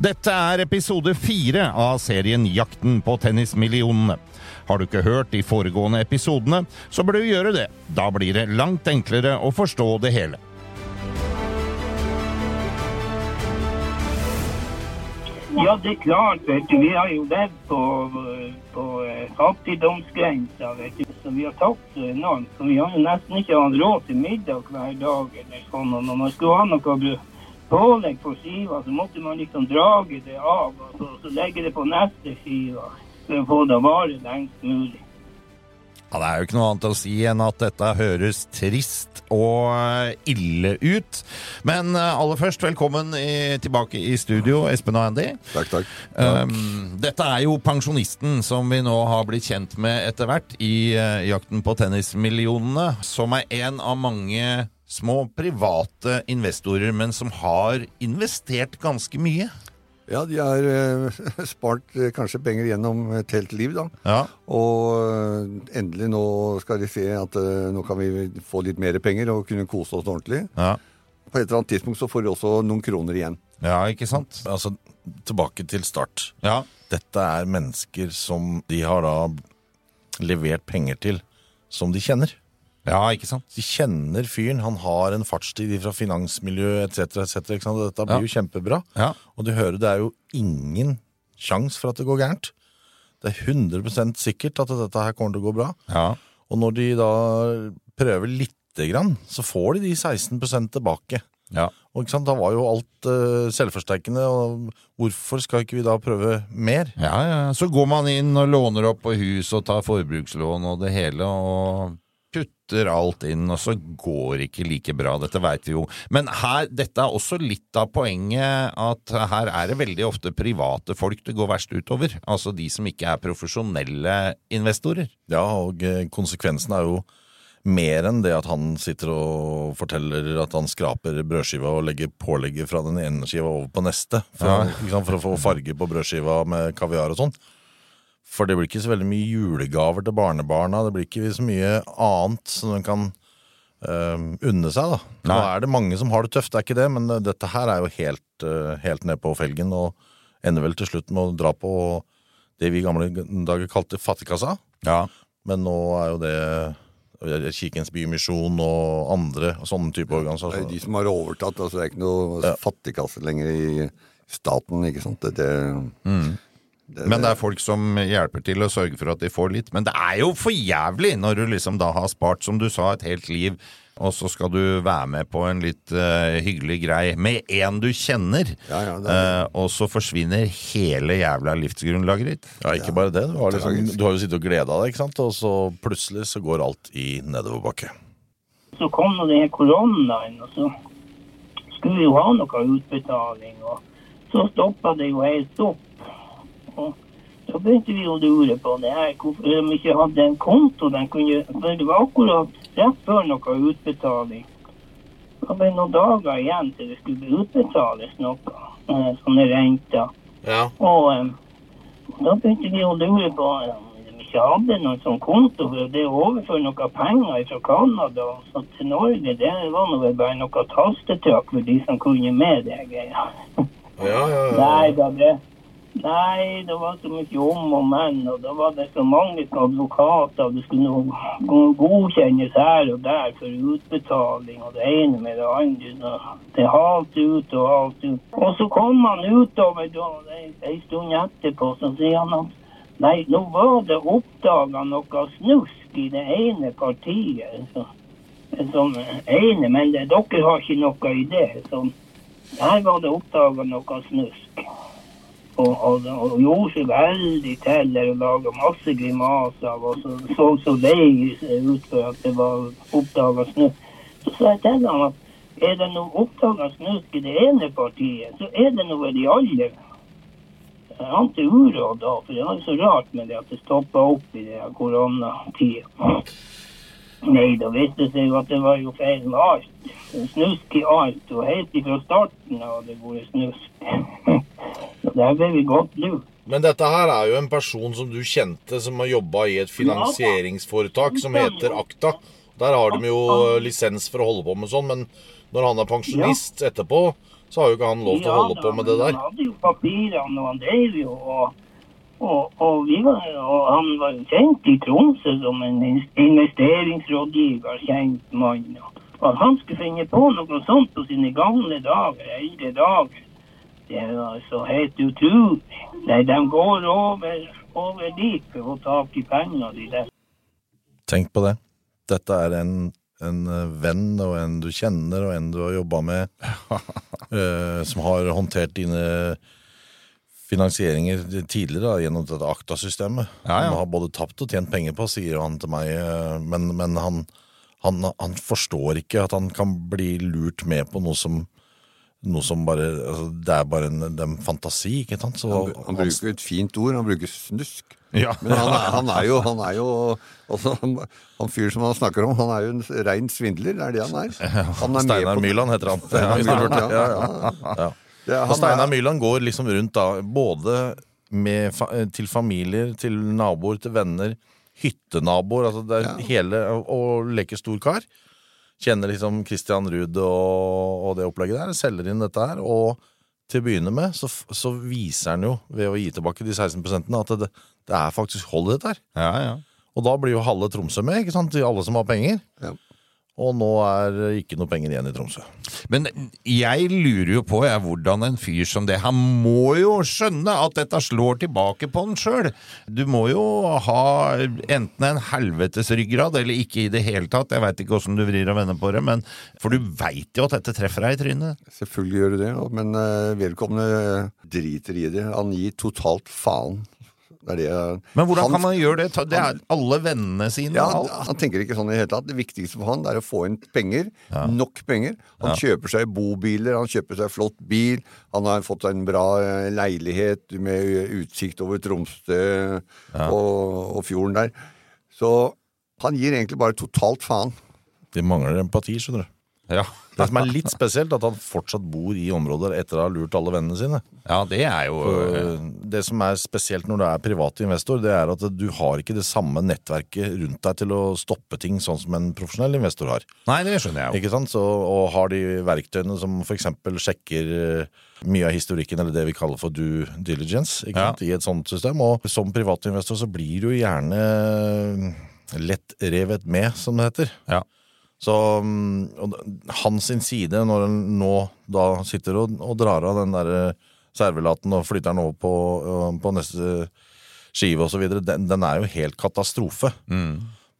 Dette er episode fire av serien Jakten på tennismillionene. Har du ikke hørt de foregående episodene, så bør du gjøre det. Da blir det langt enklere å forstå det hele. Ja, det er klart, vet du. Vi har jo levd på, på eh, fattigdomsgrensa, vet du. Så vi har tapt enormt. Så vi har jo nesten ikke hatt råd til middag hver dag eller sånn. Og når man skulle ha noe pålegg på skiva, så måtte man liksom drage det av og så, så legge det på neste skiva for å få det å vare lengst mulig. Ja, Det er jo ikke noe annet å si enn at dette høres trist og eh, ille ut. Men eh, aller først, velkommen i, tilbake i studio, Espen og Andy. Takk, takk. Um, dette er jo pensjonisten som vi nå har blitt kjent med etter hvert i uh, Jakten på tennismillionene, som er en av mange små private investorer, men som har investert ganske mye. Ja, de har eh, spart eh, kanskje penger gjennom et helt liv, da. Ja. Og eh, endelig nå skal de se at eh, nå kan vi få litt mer penger og kunne kose oss ordentlig. Ja, På et eller annet tidspunkt så får de også noen kroner igjen. ja ikke sant? Altså, tilbake til start. Ja. Dette er mennesker som de har da levert penger til, som de kjenner. Ja, ikke sant? De kjenner fyren, han har en fartstid fra finansmiljø etc., Et? Dette blir Ja. jo kjempebra. Ja. Og du hører det er jo ingen sjans for at det går gærent. Det er 100% sikkert at dette her kommer til å gå bra. Ja. Og når de da prøver lite grann, så får de de 16 tilbake. Ja. Og ikke sant, Da var jo alt uh, selvforsterkende, og hvorfor skal ikke vi da prøve mer? Ja, ja. Så går man inn og låner opp på hus og tar forbrukslån og det hele, og putter alt inn, og så går ikke like bra. Dette veit vi jo. Men her, dette er også litt av poenget at her er det veldig ofte private folk det går verst utover. Altså de som ikke er profesjonelle investorer. Ja, og eh, konsekvensen er jo mer enn det at han sitter og forteller at han skraper brødskiva og legger pålegget fra den ene skiva over på neste, for, Ja. liksom, for å få farge på brødskiva med kaviar og sånn. For det blir ikke så veldig mye julegaver til barnebarna, det blir ikke så mye annet som de kan eh, unne seg, da. Nå er det mange som har det tøft, det er ikke det, men eh, dette her er jo helt, eh, helt ned på felgen, og ender vel til slutt med å dra på det vi i gamle dager kalte fattigkassa. Ja. Men nå er jo det Kirkens Bymisjon og andre sånne type Det er organisasjoner. de som har overtatt. altså Det er ikke noe Ja. fattigkasse lenger i staten, ikke sant. Det, det, det, Men det er folk som hjelper til å sørge for at de får litt. Men det er jo for jævlig når du liksom da har spart, som du sa, et helt liv, og så skal du være med på en litt uh, hyggelig grei med en du kjenner, Ja, ja, er- uh, og så forsvinner hele jævla livsgrunnlaget ditt. Ja, ikke bare det. Du har, liksom, du har jo sittet og gleda deg, ikke sant? og så plutselig så går alt i nedoverbakke. Så kom nå den koronaen, og så skulle vi jo ha noe utbetaling. Og så stoppa det jo helt opp. Og da begynte vi å lure på det her, hvorfor de ikke hadde en konto de kunne For det var akkurat rett før noe utbetaling. Det var noen dager igjen til det skulle utbetales noe, eh, sånne renter. Ja. Og um, da begynte vi å lure på eh, om de ikke hadde noen sånn konto for det å overføre noe penger fra Canada så til Norge. Det var nå bare noe tastetrykk for de som kunne med det greia. Ja, ja, Nei da, det Nei, det var så mye om og men, og da var det så mange advokater, og det skulle godkjennes her og der for utbetaling, og det ene med det andre. Det er halt ut og halte ut. Og så kom han utover da, en stund etterpå, så sier han at nei, nå var det oppdaga noe snusk i det ene partiet. Så, som ene, men det, dere har ikke noe i det. Så her var det oppdaga noe snusk. Og, og, og gjorde seg veldig til og laga masse grimaser. Og så så så lei ut for at det var oppdaga snusk. Så sa jeg til ham at er det noe oppdaga snusk i det ene partiet, så er det noe i de alle jeg ante uråd da, for det var så rart med det at det stoppa opp i det koronatida. Nei, da viste det seg jo at det var jo feil med alt. Snusk i alt, og helt ifra starten av det vært snusk. Så der ble vi godt lurt. Men dette her er jo en person som du kjente, som har jobba i et finansieringsforetak som heter Akta. Der har de jo lisens for å holde på med sånn, men når han er pensjonist etterpå, så har jo ikke han lov til å holde på med det der. Ja, Han hadde jo papirene, og han drev jo, og, og, og, vi var, og han var kjent i Tromsø som en investeringsrådgiver, kjent mann. Og at han skulle finne på noe sånt på sine gamle dager, eldre dager, det var så helt utrolig. Nei, de går over, over dit for å få tak i penger, de der. Tenk på det. Dette er en, en eh, venn og en du kjenner og en du har jobba med, eh, som har håndtert dine finansieringer tidligere da, gjennom dette Akta-systemet. Ja, ja. Han har både tapt og tjent penger på, sier han til meg, eh, men, men han, han, han forstår ikke at han kan bli lurt med på noe som noe som bare altså, Det er bare en, det er en fantasi, ikke sant? Så, Han, han bruker et fint ord, han bruker snusk. Ja. Men han er, han er jo, han er jo altså, han, han fyren som han snakker om, han er jo en rein svindler. Det er det han er. Han er Steinar på- Myrland heter han. Steinar Myrland, ja, Ja, ja, ja. ja. Ja. Og han Steinar Myrland går liksom rundt da, både med, fa til familier, til naboer, til venner, hyttenaboer, altså det er hele, og, og leker stor kar. Kjenner liksom Christian Ruud og, og det opplegget der, selger inn dette her, og til å begynne med så, så viser han jo, ved å gi tilbake de 16 at det, det er faktisk hold i dette her. Ja, ja. Og da blir jo halve Tromsø med, ikke sant, til alle som har penger. Ja. Og nå er det ikke noe penger igjen i Tromsø. Men jeg lurer jo på jeg, hvordan en fyr som det Han må jo skjønne at dette slår tilbake på han sjøl. Du må jo ha enten en helvetes ryggrad eller ikke i det hele tatt. Jeg veit ikke åssen du vrir og vender på det, men for du veit jo at dette treffer deg i trynet. Selvfølgelig gjør du det, men eh, vedkommende driter i det. Han gir totalt faen. Det det Men hvordan han- kan man gjøre det? Det er alle vennene sine Ja, og han, alt. han tenker ikke sånn i det hele tatt. Det viktigste for han er å få inn penger. Nok penger. Han kjøper seg bobiler, han kjøper seg flott bil. Han har fått seg en bra eh, leilighet med utsikt over Tromsø og, og fjorden der. Så han gir egentlig bare totalt faen. De mangler empati, skjønner du. Ja. Det som er litt spesielt, at han fortsatt bor i områder etter å ha lurt alle vennene sine. ja, det er jo For Det som er spesielt når du er privat investor, det er at du har ikke det samme nettverket rundt deg til å stoppe ting sånn som en profesjonell investor har. Nei, det skjønner jeg jo. Ikke sant? Så, og har de verktøyene som f.eks. sjekker eh, mye av historikken, eller det vi kaller for due diligence, ikke Ja. i et sånt system. Og som privatinvestor så blir du gjerne lett revet med, som det heter. Ja. Så mm, og hans sin side, når han nå da sitter og, og drar av den der eh, servelaten og flytter den over på, øh, på neste skive osv., den, den er jo helt katastrofe.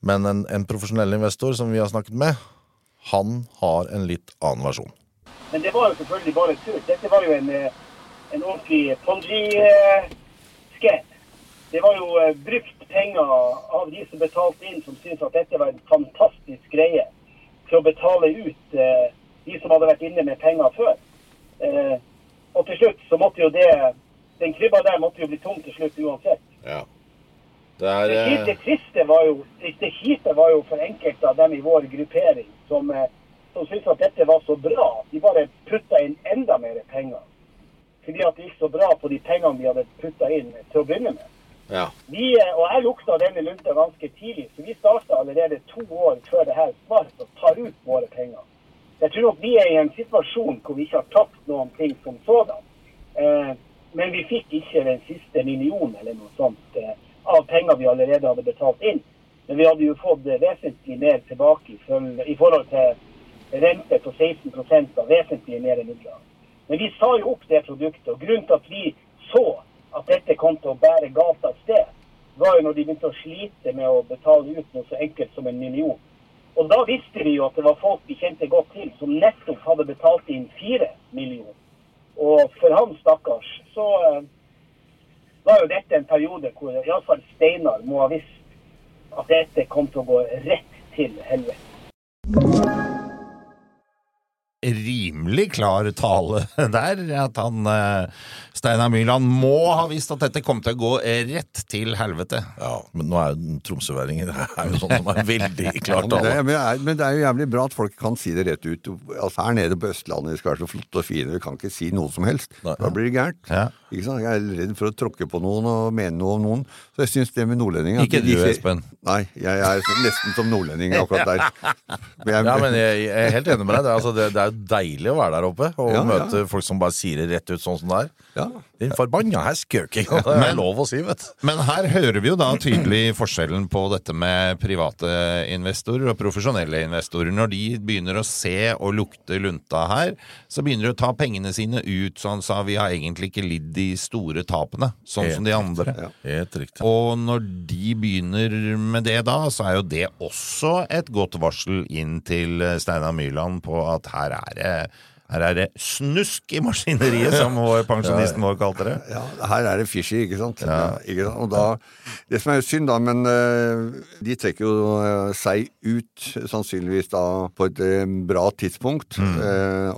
Men en, en profesjonell investor som vi har snakket med, han har en litt annen versjon. Men det var jo selvfølgelig bare tull. Dette var jo en, eh, en ordentlig Ponzi-sketsj. Det var jo eh, brukt penger av de som betalte inn, som syntes at dette var en fantastisk greie, til å betale ut eh, de som hadde vært inne med penger før. Eh, og til slutt så måtte jo det Den krybba der måtte jo bli tom til slutt uansett. Ja. Det er Det, eh, det triste var jo det, det kjipe var jo for enkelte av dem i vår gruppering som, eh, som syntes at dette var så bra. De bare putta inn enda mer penger. Fordi at det gikk så bra på de pengene de hadde putta inn til å begynne med. Ja. Vi, eh, og jeg lukta denne lunta ganske tidlig, så vi starta allerede to år før det her smart og tar ut våre penger. Jeg tror nok vi er i en situasjon hvor vi ikke har tapt noen ting som sådan. Eh, men vi fikk ikke den siste millionen eller noe sånt eh, av penger vi allerede hadde betalt inn. Men vi hadde jo fått eh, vesentlig mer tilbake i, forhold til rente på 16% av vesentlig mer midler. Men vi sa jo opp det produktet, og grunnen til at vi så kom til å bære galt av sted, var jo når de begynte å slite med å betale ut noe så enkelt som en million. Og da visste vi jo at det var folk vi kjente godt til, som nettopp hadde betalt inn fire millioner. Og for han stakkars, så eh, var jo dette en periode hvor iallfall Steinar må ha visst at dette kom til å gå rett til helvete. Rimelig klar tale der. At han eh, Steinar Myrland må ha visst at dette kom til å gå rett til helvete. Ja, men nå er jo tromsøværinger Det er jo sånn som er veldig klar klart men, det, men, det er, men det er jo jævlig bra at folk kan si det rett ut. Altså Her nede på Østlandet de skal være så flotte og fine, vi kan ikke si noe som helst. Nei. Da blir det gærent. Ja. Ikke sant? Jeg er redd for å tråkke på noen og mene noe om noen. Så jeg syns det med nordlendinger Ikke du, Espen. Nei, jeg er nesten som nordlending akkurat der. Men jeg, Ja, men jeg, jeg er helt enig med deg. Det altså, det, det er jo deilig å være der oppe og Ja, ja. møte folk som bare sier det rett ut sånn som det er. ja. Din forbanna heskøking! Det er lov å si, vet du. Men her hører vi jo da tydelig forskjellen på dette med private investorer og profesjonelle investorer. Når de begynner å se og lukte lunta her, så begynner de å ta pengene sine ut. Så han sa vi har egentlig ikke lidd de store tapene, sånn som de andre. Ja. Riktig. Og når de begynner med det da, så er jo det også et godt varsel inn til Steinar Myrland på at her er det her er det snusk i maskineriet, som vår pensjonisten vår kalte det. Ja, her er det fishy, ikke sant? Ja. ikke sant? Og da, det som er jo synd, da, men eh, de trekker jo eh, seg ut sannsynligvis da på et eh, bra tidspunkt. Mm.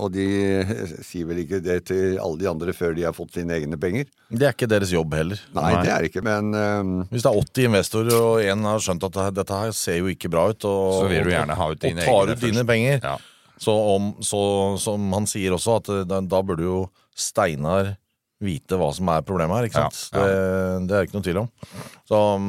og de sier vel ikke det til alle de andre før de har fått sine egne penger. Det er ikke deres jobb heller. Nei, Nei. det er det ikke, men um... Hvis det er 80 investorer, og én har skjønt at dette her ser jo ikke bra ut, og, Så vil du gjerne ha ut dine og tar ut dine først. penger, Ja. Så, om, så som han sier også, at eh, da, da burde jo Steinar vite hva som er problemet her. ikke sant? Ja, ja. Det, det er ikke noe tvil om. Så um,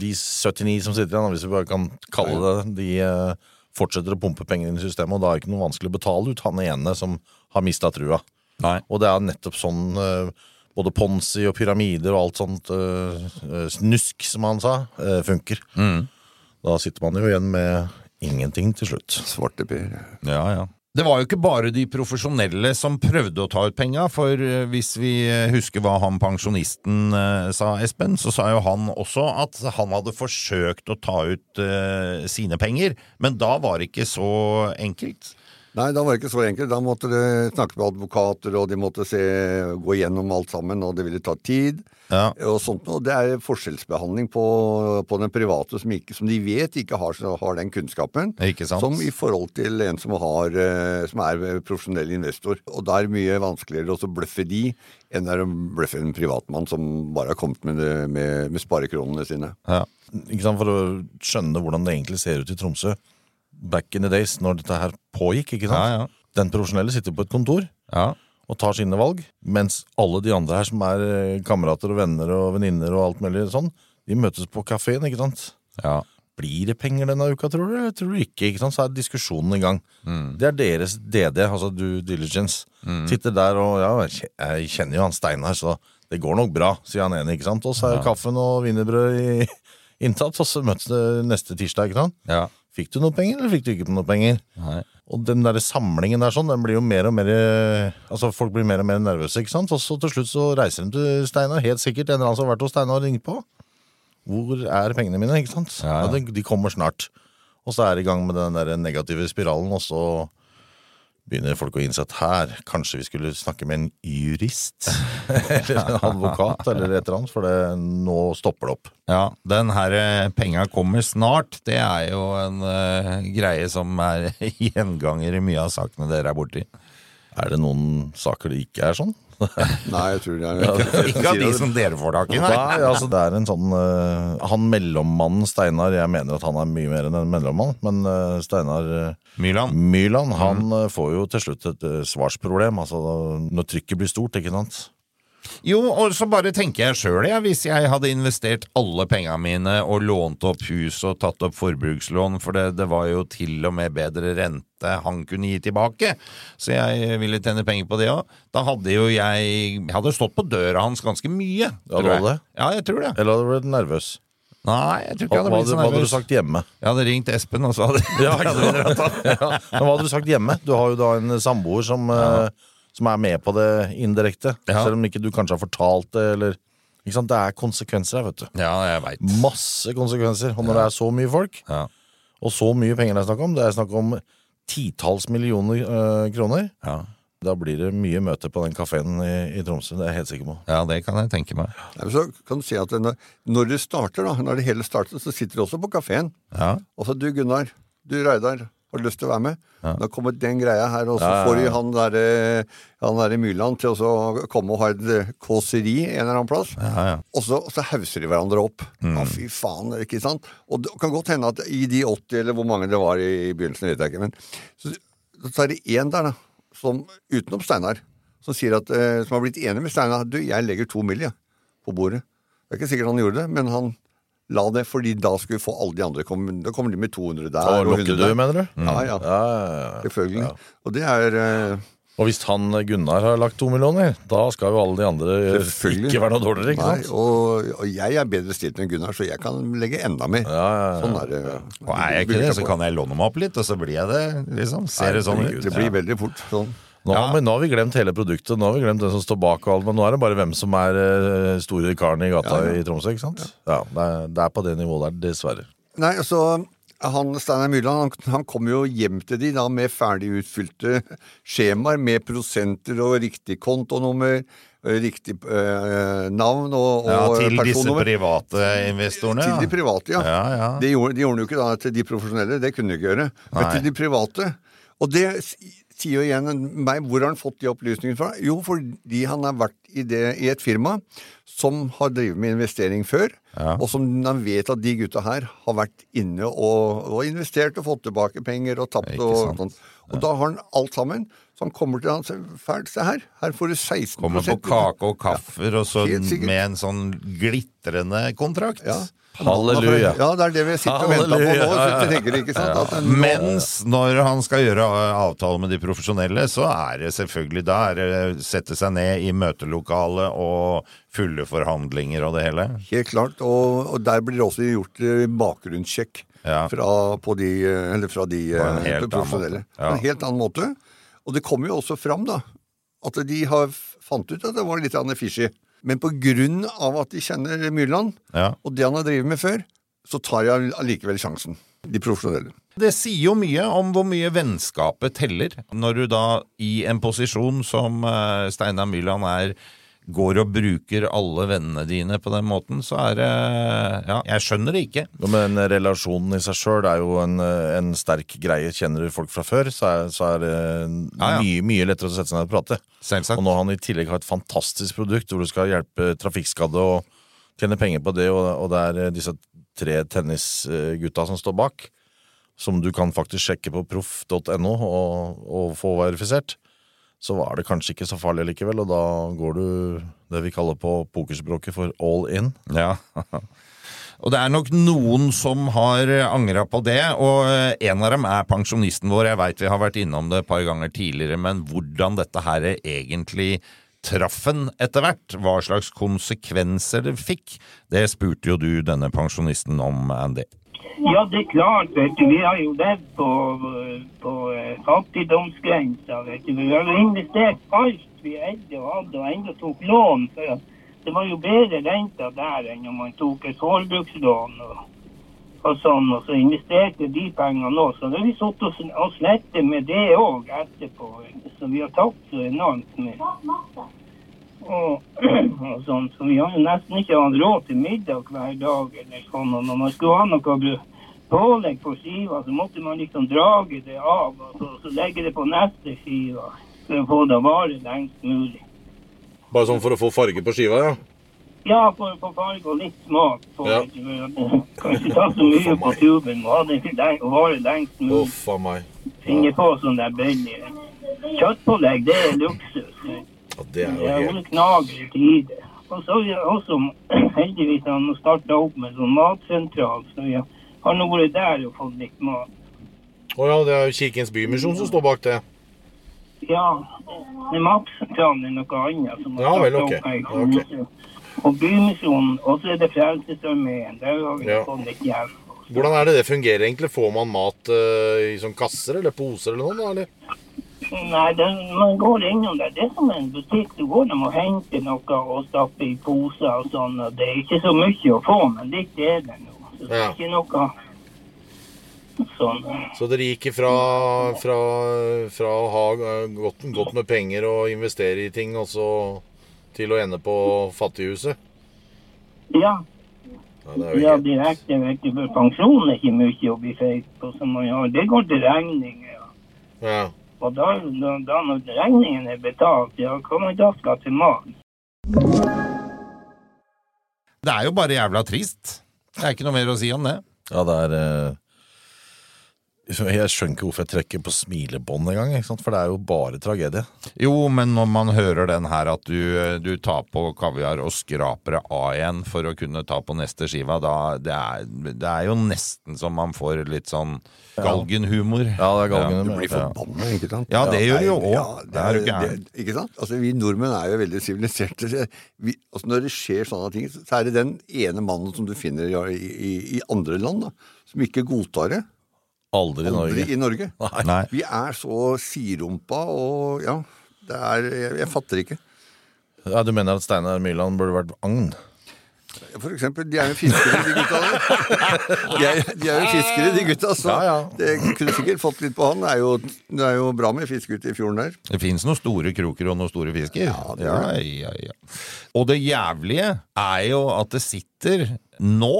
de 79 som sitter igjen, hvis vi bare kan kalle det de eh, fortsetter å pumpe penger inn i systemet, og da er det ikke noe vanskelig å betale ut han ene som har mista trua. Nei. Og det er nettopp sånn eh, både Ponzi og pyramider og alt sånt snusk, som han sa, funker. Mm. Da sitter man jo igjen med ingenting til slutt. svarteper Ja, ja. Det var jo ikke bare de profesjonelle som prøvde å ta ut penga, for eh, hvis vi eh, husker hva han pensjonisten eh, sa, Espen, så sa jo han også at han hadde forsøkt å ta ut sine penger, men da var det ikke så enkelt. Nei, da var det ikke så enkelt. Da måtte de snakke med advokater, og de måtte se, gå gjennom alt sammen, og det ville ta tid. Ja. Og sånt, noe. det er forskjellsbehandling på, på den private som, ikke, som de vet ikke har, har den kunnskapen. Som i forhold til en som, har, eh, som er profesjonell investor. Og da er det mye vanskeligere å bløffe de enn det å bløffe en privatmann som bare har kommet med, det, med, med sparekronene sine. Ja. Ikke sant, For å skjønne hvordan det egentlig ser ut i Tromsø back in the days, når dette her pågikk. ikke sant? Ja, ja. Den profesjonelle sitter på et kontor Ja. og tar sine valg, mens alle de andre her som er eh, kamerater og venner og venninner og alt mulig sånn, de møtes på kafeen, ikke sant? ja. Blir det penger denne uka, tror du? Eller tror du ikke? ikke sant? Så er diskusjonen i gang. Det er deres DD, altså due diligence. Sitter der og ja, jeg kjenner jo han Steinar, så det går nok bra, sier han ene. ikke sant? Og så er kaffen og wienerbrød i- inntatt, og så møtes det neste tirsdag. ikke sant? ja. Fikk du noe penger, eller fikk du ikke noe penger? Nei. Og den der samlingen der sånn, den blir jo mer og mer Altså folk blir mer og mer nervøse, ikke sant? Og så til slutt så reiser de til Steinar, helt sikkert en eller annen som har vært hos Steinar og ringt på. Hvor er pengene mine, ikke sant? Ja, ja. Ja, de, de kommer snart. Og så er de i gang med den der negative spiralen, og så begynner folk å innse at her, kanskje vi skulle snakke med en jurist. eller en advokat, eller et eller annet, for det, nå stopper det opp. Ja, den her eh, penga kommer snart, det er jo en uh, greie som er gjenganger i mye av sakene dere er borti. Er det noen saker det ikke er sånn? Nei, jeg tror det er Ikke ikke av de som dere får tak i, nei. Nei, altså det er en sånn uh, Han mellommannen Steinar Jeg mener at han er mye mer enn en mellommann Men uh, Steinar uh, Myrland. Myrland Han eh, får jo til slutt et svarsproblem Altså når trykket blir stort, ikke sant? Jo, og så bare tenker jeg sjøl, jeg, hvis jeg hadde investert alle pengene mine og lånt opp hus og tatt opp forbrukslån, for det, det var jo til og med bedre rente han kunne gi tilbake, så jeg ville tjene penger på det òg. Da hadde jo jeg Jeg hadde stått på døra hans ganske mye. Ja, tror jeg. det? Ja, jeg tror det. Eller hadde du blitt nervøs? Nei, jeg tror ikke jeg hadde blitt så nervøs. hva hadde du sagt hjemme? Jeg hadde ringt Espen, og så hadde Ja, ja. Men hva hadde du sagt hjemme? Du har jo da en samboer som, eh, som er med på det indirekte Ja. Selv om ikke du kanskje har fortalt det eller, ikke sant? Det er konsekvenser her, vet du Ja, jeg vet. Masse konsekvenser Og når det er så mye folk Ja. Og så mye penger det er snakk om. Det er snakk om titalls millioner øh, kroner. Ja. Da blir det mye møter på den kafeen i, i Tromsø. Det er jeg helt sikker på. ja, det kan jeg tenke meg. Ja, Så kan du si at når, når det starter, da, når det hele starter, så sitter du også på kafeen. Ja. Og så du Gunnar, du Reidar, Har du lyst til å være med? Da kommer den greia her, og så får de han derre han der Myrland til å komme og ha et eh, kåseri en eller annen plass. Ja, ja. Og så, så hauser de hverandre opp. Ja, fy faen, ikke sant? Og det kan godt hende at i de 80, eller hvor mange det var i begynnelsen, vet jeg ikke, men så, så er det én der, da, som utenom Steinar, som at, eh, som har blitt enig med Steinar Du, jeg legger to mill. På bordet. Det er ikke sikkert han gjorde det, men han la det fordi da skulle vi få alle de andre komme, Da kommer de med 200 der Og og 100 du, mener du? Ja, ja. Ja, ja, ja. Selvfølgelig. Og det er eh, Og hvis han Gunnar har lagt to millioner, da skal jo alle de andre ikke være noe dårligere, ikke Nei, sant? og, og jeg er bedre stilt enn Gunnar, så jeg kan legge enda mer. Ja, ja, ja. Sånn er det. Og er jeg ikke det, så kan jeg låne meg opp litt, og så blir jeg det, liksom. Ser det sånn ut. Det blir veldig fort sånn. Nå, Ja. men nå har vi glemt hele produktet, nå har vi glemt den som står bak og alt, men nå er det bare hvem som er uh, store karen i gata Ja, ja. i Tromsø, ikke sant? Ja, det er, det er på det nivået der, dessverre. Nei, altså han, Steinar Myrland han, han kom jo hjem til de da med ferdig utfylte skjemaer med prosenter og riktig kontonummer, riktig eh, navn og, og Ja, til disse private investorene. Til de private, ja. Ja, ja. Det gjorde, de gjorde han jo ikke da til de profesjonelle, det kunne de ikke gjøre. Men til de private. Og det sier jo igjen meg, hvor har han fått de opplysningene fra? Jo, fordi han har vært i, det, i et firma som har drevet med investering før, Ja. og som han vet at de gutta her har vært inne og, og investert og fått tilbake penger og tapt og sånn. Og da har han alt sammen. Så han kommer til han og sier se her, her får du 16 Kommer på kake og kaffer, og så med en sånn glitrende kontrakt. Ja. Halleluja. Ja, det er det vi sitter og venter på nå. Tenker ikke sant? At nå- Mens når han skal gjøre uh, avtale med de profesjonelle, så er det selvfølgelig da er sette seg ned i møtelokalet og fulle forhandlinger og det hele. Helt klart, og, og der blir det også gjort eh, bakgrunnssjekk Ja. fra, på de, eh, eller fra de På eh, profesjonelle. På Ja. En helt annen måte. Og det kommer jo også fram da, at de har fant ut at det var litt fishy. Men på grunn av at de kjenner Myrland, Ja. og det han har drevet med før, så tar jeg allikevel sjansen. De profesjonelle. Det sier jo mye om hvor mye vennskapet teller, når du da i en posisjon som uh, Steinar Myrland er, går og bruker alle vennene dine på den måten, så er det Ja, jeg skjønner det ikke. Ja, Men relasjonen i seg sjøl er jo en, en sterk greie. Kjenner du folk fra før, så er, så er det Ja, ja. mye, mye lettere å sette seg ned og prate. Selvsagt. Og når han i tillegg har et fantastisk produkt hvor du skal hjelpe trafikkskadde og tjene penger på det, og, og det er disse tre tennisgutta som står bak, som du kan faktisk sjekke på proff.no og, og få verifisert, så var det kanskje ikke så farlig likevel, og da går du det vi kaller på pokerspråket for all in. Ja. Og det er nok noen som har angra på det, og eh, en av dem er pensjonisten vår. Jeg veit vi har vært innom det et par ganger tidligere, men hvordan dette her egentlig traff en etter hvert, hva slags konsekvenser det fikk, det spurte jo du denne pensjonisten om, Andy. Ja, det er klart. Vi har jo levd på, på eh, fattigdomsgrensa. Vi har jo investert alt vi eide og hadde, og enda tok lån. For det var jo bedre renter der enn om man tok et forbrukslån og, og sånn, og så investerte de pengene òg. Så da har vi sittet og slettet med det òg etterpå. Så vi har tapt så enormt mye. Og, og sånn, så vi har nesten ikke hatt råd til middag hver dag. eller sånn, og Når man skulle ha noe pålegg på skiva, så måtte man liksom drage det av og så, så legge det på neste skiva for å få det å vare lengst mulig. Bare sånn for å få farge på skiva, ja? Ja, for å få farge og litt smak. Ja. for at det kan ikke ta så mye på tuben. Må ha det å vare lengst mulig. Uff a meg. Finne på sånn der billig. Kjøttpålegg, det er luksus. Ja, det er jo helt Hun Knager i tide. Og så har vi også heldigvis han starta opp med sånn matsentral, så vi har nå vært der og fått litt mat. Å ja, det er jo Kirkens Bymisjon som står bak det. Ja, men matsentralen er noe annet. Som har Ja, vel, startet opp her i Ja, ok. Tromsø. Og Bymisjonen, og så er det Frelsesarmeen. Der har vi Ja. fått litt hjelp. Hvordan er det det fungerer egentlig? Får man mat uh, i sånn kasser eller poser eller noe? Eller? Nei, den, man går innom der. Det er som en butikk. Du går dem og henter noe og stapper i poser og sånn. Det er ikke så mye å få, men litt er det nå. Så det er ikke noe sånn. Så dere gikk fra, fra, fra å ha godt, godt med penger og investere i ting, og så til å ende på fattighuset? Ja. det er Ja, direkte, for pensjonen er ikke mye å bli feit på. Det går til regninger. ja. Ja. Og da, da, da når regningen er betalt, ja, hva man da skal til mat? Det er jo bare jævla trist. Det er ikke noe mer å si om det. Ja, det er eh, Jeg skjønner ikke hvorfor jeg trekker på smilebånd engang, ikke sant? for det er jo bare tragedie. Jo, men når man hører den her at du, du tar på kaviar og skraper det av igjen for å kunne ta på neste skiva, da det er, det er jo nesten som man får litt sånn galgenhumor. Ja, det er galgen. Du blir forbanna, ikke sant? Ja, det gjør du jo òg. Det er er, du gæren. ikke sant? Altså, vi nordmenn er jo veldig siviliserte. Altså, når det skjer sånne ting, så er det den ene mannen som du finner i, i, i andre land, da, som ikke godtar det. Aldri i Aldri Norge. i Norge. Nei. Vi er så sidrumpa og ja, det er Jeg, jeg fatter ikke. Ja, Du mener at Steinar Myrland burde vært agn? For eksempel, de er jo fiskere, de gutta der. De er, de er jo fiskere, de gutta, så Ja, ja. det kunne sikkert fått litt på han. Det er jo, det er jo bra med fisk ute i fjorden der. Det fins noen store kroker og noen store fisker. Ja, det ja, gjør ja, ja. Og det jævlige er jo at det sitter nå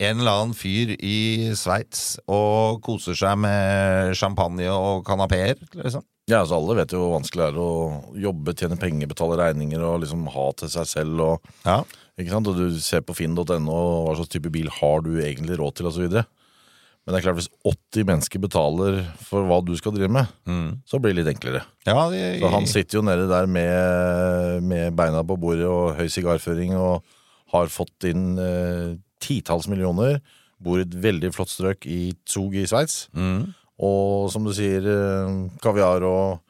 en eller annen fyr i Sveits og koser seg med champagne og kanapeer, liksom. Ja, altså Alle vet jo hvor vanskelig det er å jobbe, tjene penger, betale regninger og liksom ha til seg selv. og Ja. Ikke sant? Og du ser på finn.no hva slags type bil har du egentlig råd til, osv. Men det er klart hvis 80 mennesker betaler for hva du skal drive med, så blir det litt enklere. ja det, Så han sitter jo nede der med, med beina på bordet og høy sigarføring og har fått inn eh, titalls millioner. Bor i et veldig flott strøk i Zug i Sveits. Og som du sier, eh, kaviar og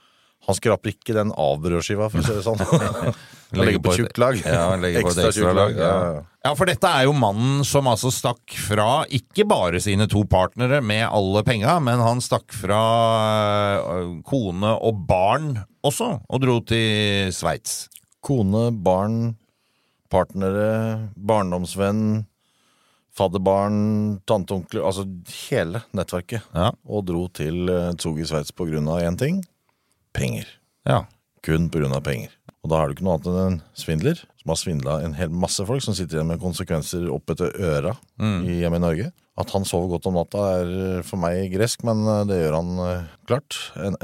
Han skraper ikke den avbrødskiva, for å si det sånn. Han legger på tjukt lag. Ja, Ekstra tjukt lag. Ja. ja, for dette er jo mannen som altså stakk fra ikke bare sine to partnere med alle penga, men han stakk fra øh, kone og barn også, og dro til Sveits. Kone, barn, partnere, barndomsvenn, fadderbarn, tanteonkler Altså hele nettverket. Ja. Og dro til eh, Zug i Sveits på grunn av én ting penger. Ja. Kun på grunn av penger. Og da er du ikke noe annet enn en svindler som har svindla en hel masse folk, som sitter igjen med konsekvenser opp etter øra mm. hjemme i Norge. At han sover godt om natta er eh, for meg gresk, men eh, det gjør han eh, klart.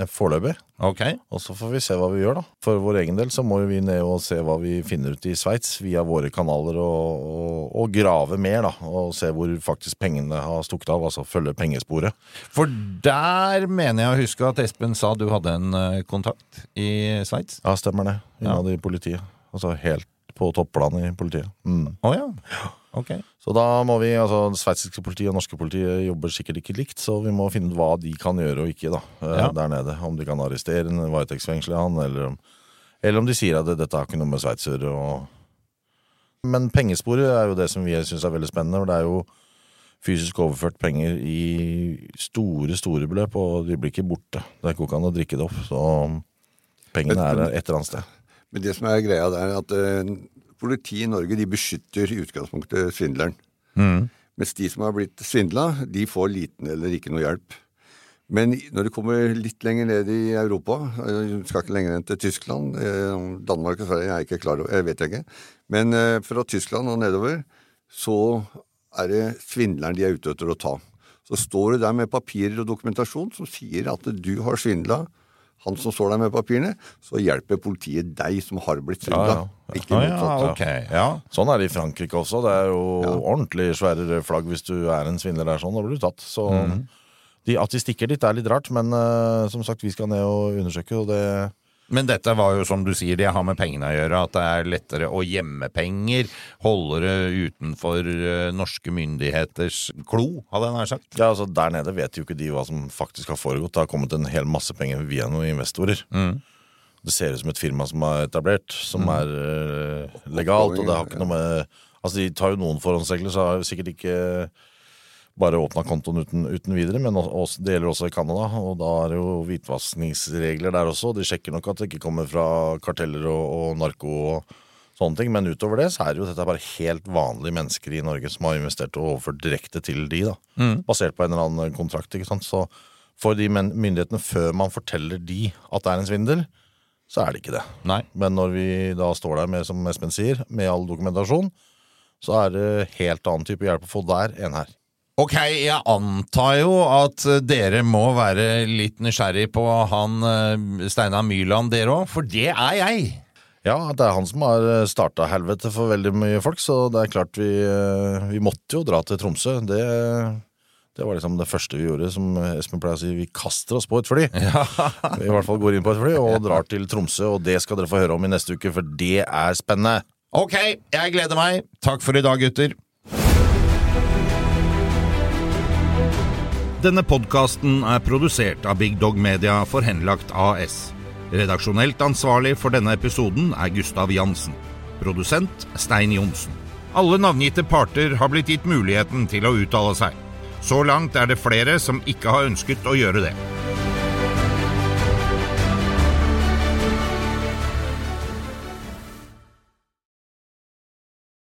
Foreløpig. Ok. Og så får vi se hva vi gjør, da. For vår egen del så må vi ned og se hva vi finner ut i Sveits via våre kanaler, og, og, og grave mer, da. Og se hvor faktisk pengene har stukket av. Altså følge pengesporet. For der mener jeg å huske at Espen sa du hadde en kontakt i Sveits. Ja, stemmer det. Innad i politiet. Altså helt på topplanet i politiet. Mm. Oh, ja. okay. Så da må vi, altså det sveitsiske politiet og norske politiet jobber sikkert ikke likt, så vi må finne ut hva de kan gjøre og ikke da, eh, Ja. der nede. Om de kan arrestere en, varetektsfengsle han, eller om, eller om de sier at dette har ikke noe med Sveitser og- Men pengesporet er jo det som vi syns er veldig spennende. for Det er jo fysisk overført penger i store, store beløp, og de blir ikke borte. Det går ikke an å drikke det opp. Så pengene er et eller annet sted. Men det som er greia der, er at uh, politiet i Norge de beskytter i utgangspunktet svindleren. Mens de som har blitt svindla, de får liten eller ikke noe hjelp. Men når du kommer litt lenger ned i Europa, du skal ikke lenger enn til Tyskland, eh, Danmark og Sverige er jeg ikke klar over, jeg vet jeg ikke, men eh, fra Tyskland og nedover, så er det svindleren de er ute etter å ta. Så står du der med papirer og dokumentasjon som sier at du har svindla han som står der med papirene, så hjelper politiet deg som har blitt svindla. Ja, ja. Ikke ja, motsatt. ok. Ja. Sånn er det i Frankrike også. Det er jo ordentlig svære flagg hvis du er en svindler der sånn. Da blir du tatt. Så de, at de stikker dit er litt rart, men uh, som sagt, vi skal ned og undersøke, og det Men dette var jo som du sier, det har med pengene å gjøre. At det er lettere å gjemme penger, holde det utenfor eh, norske myndigheters klo, hadde jeg nær sagt. Ja, altså Der nede vet jo ikke de hva som faktisk har foregått. Det har kommet en hel masse penger via noen investorer. Det ser ut som et firma som er etablert, som er eh, legalt, og det har ikke noe med Altså De tar jo noen forhåndsregler, så har sikkert ikke bare åpna kontoen uten, uten videre, men også, det gjelder også i Canada. Og da er det jo hvitvaskingsregler der også. De sjekker nok at det ikke kommer fra karteller og, og narko og sånne ting. Men utover det så er det jo dette bare helt vanlige mennesker i Norge som har investert og overført direkte til de, da. Basert på en eller annen kontrakt. ikke sant? Så for de myndighetene, før man forteller de at det er en svindel, så er det ikke det. Nei. Men når vi da står der med, som Espen sier, med all dokumentasjon, så er det helt annen type hjelp å få der enn her. Ok, jeg antar jo at dere må være litt nysgjerrig på han eh, Steinar Myrland, dere òg, for det er jeg. Ja, det er han som har starta helvete for veldig mye folk, så det er klart vi, eh, vi måtte jo dra til Tromsø. Det, det var liksom det første vi gjorde, som Espen pleier å si, vi kaster oss på et fly. vi i hvert fall går inn på et fly og drar til Tromsø, og det skal dere få høre om i neste uke, for det er spennende. Ok, jeg gleder meg. Takk for i dag, gutter. Denne podkasten er produsert av Big Dog Media for Henlagt AS. Redaksjonelt ansvarlig for denne episoden er Gustav Jansen. Produsent Stein Johnsen. Alle navngitte parter har blitt gitt muligheten til å uttale seg. Så langt er det flere som ikke har ønsket å gjøre det.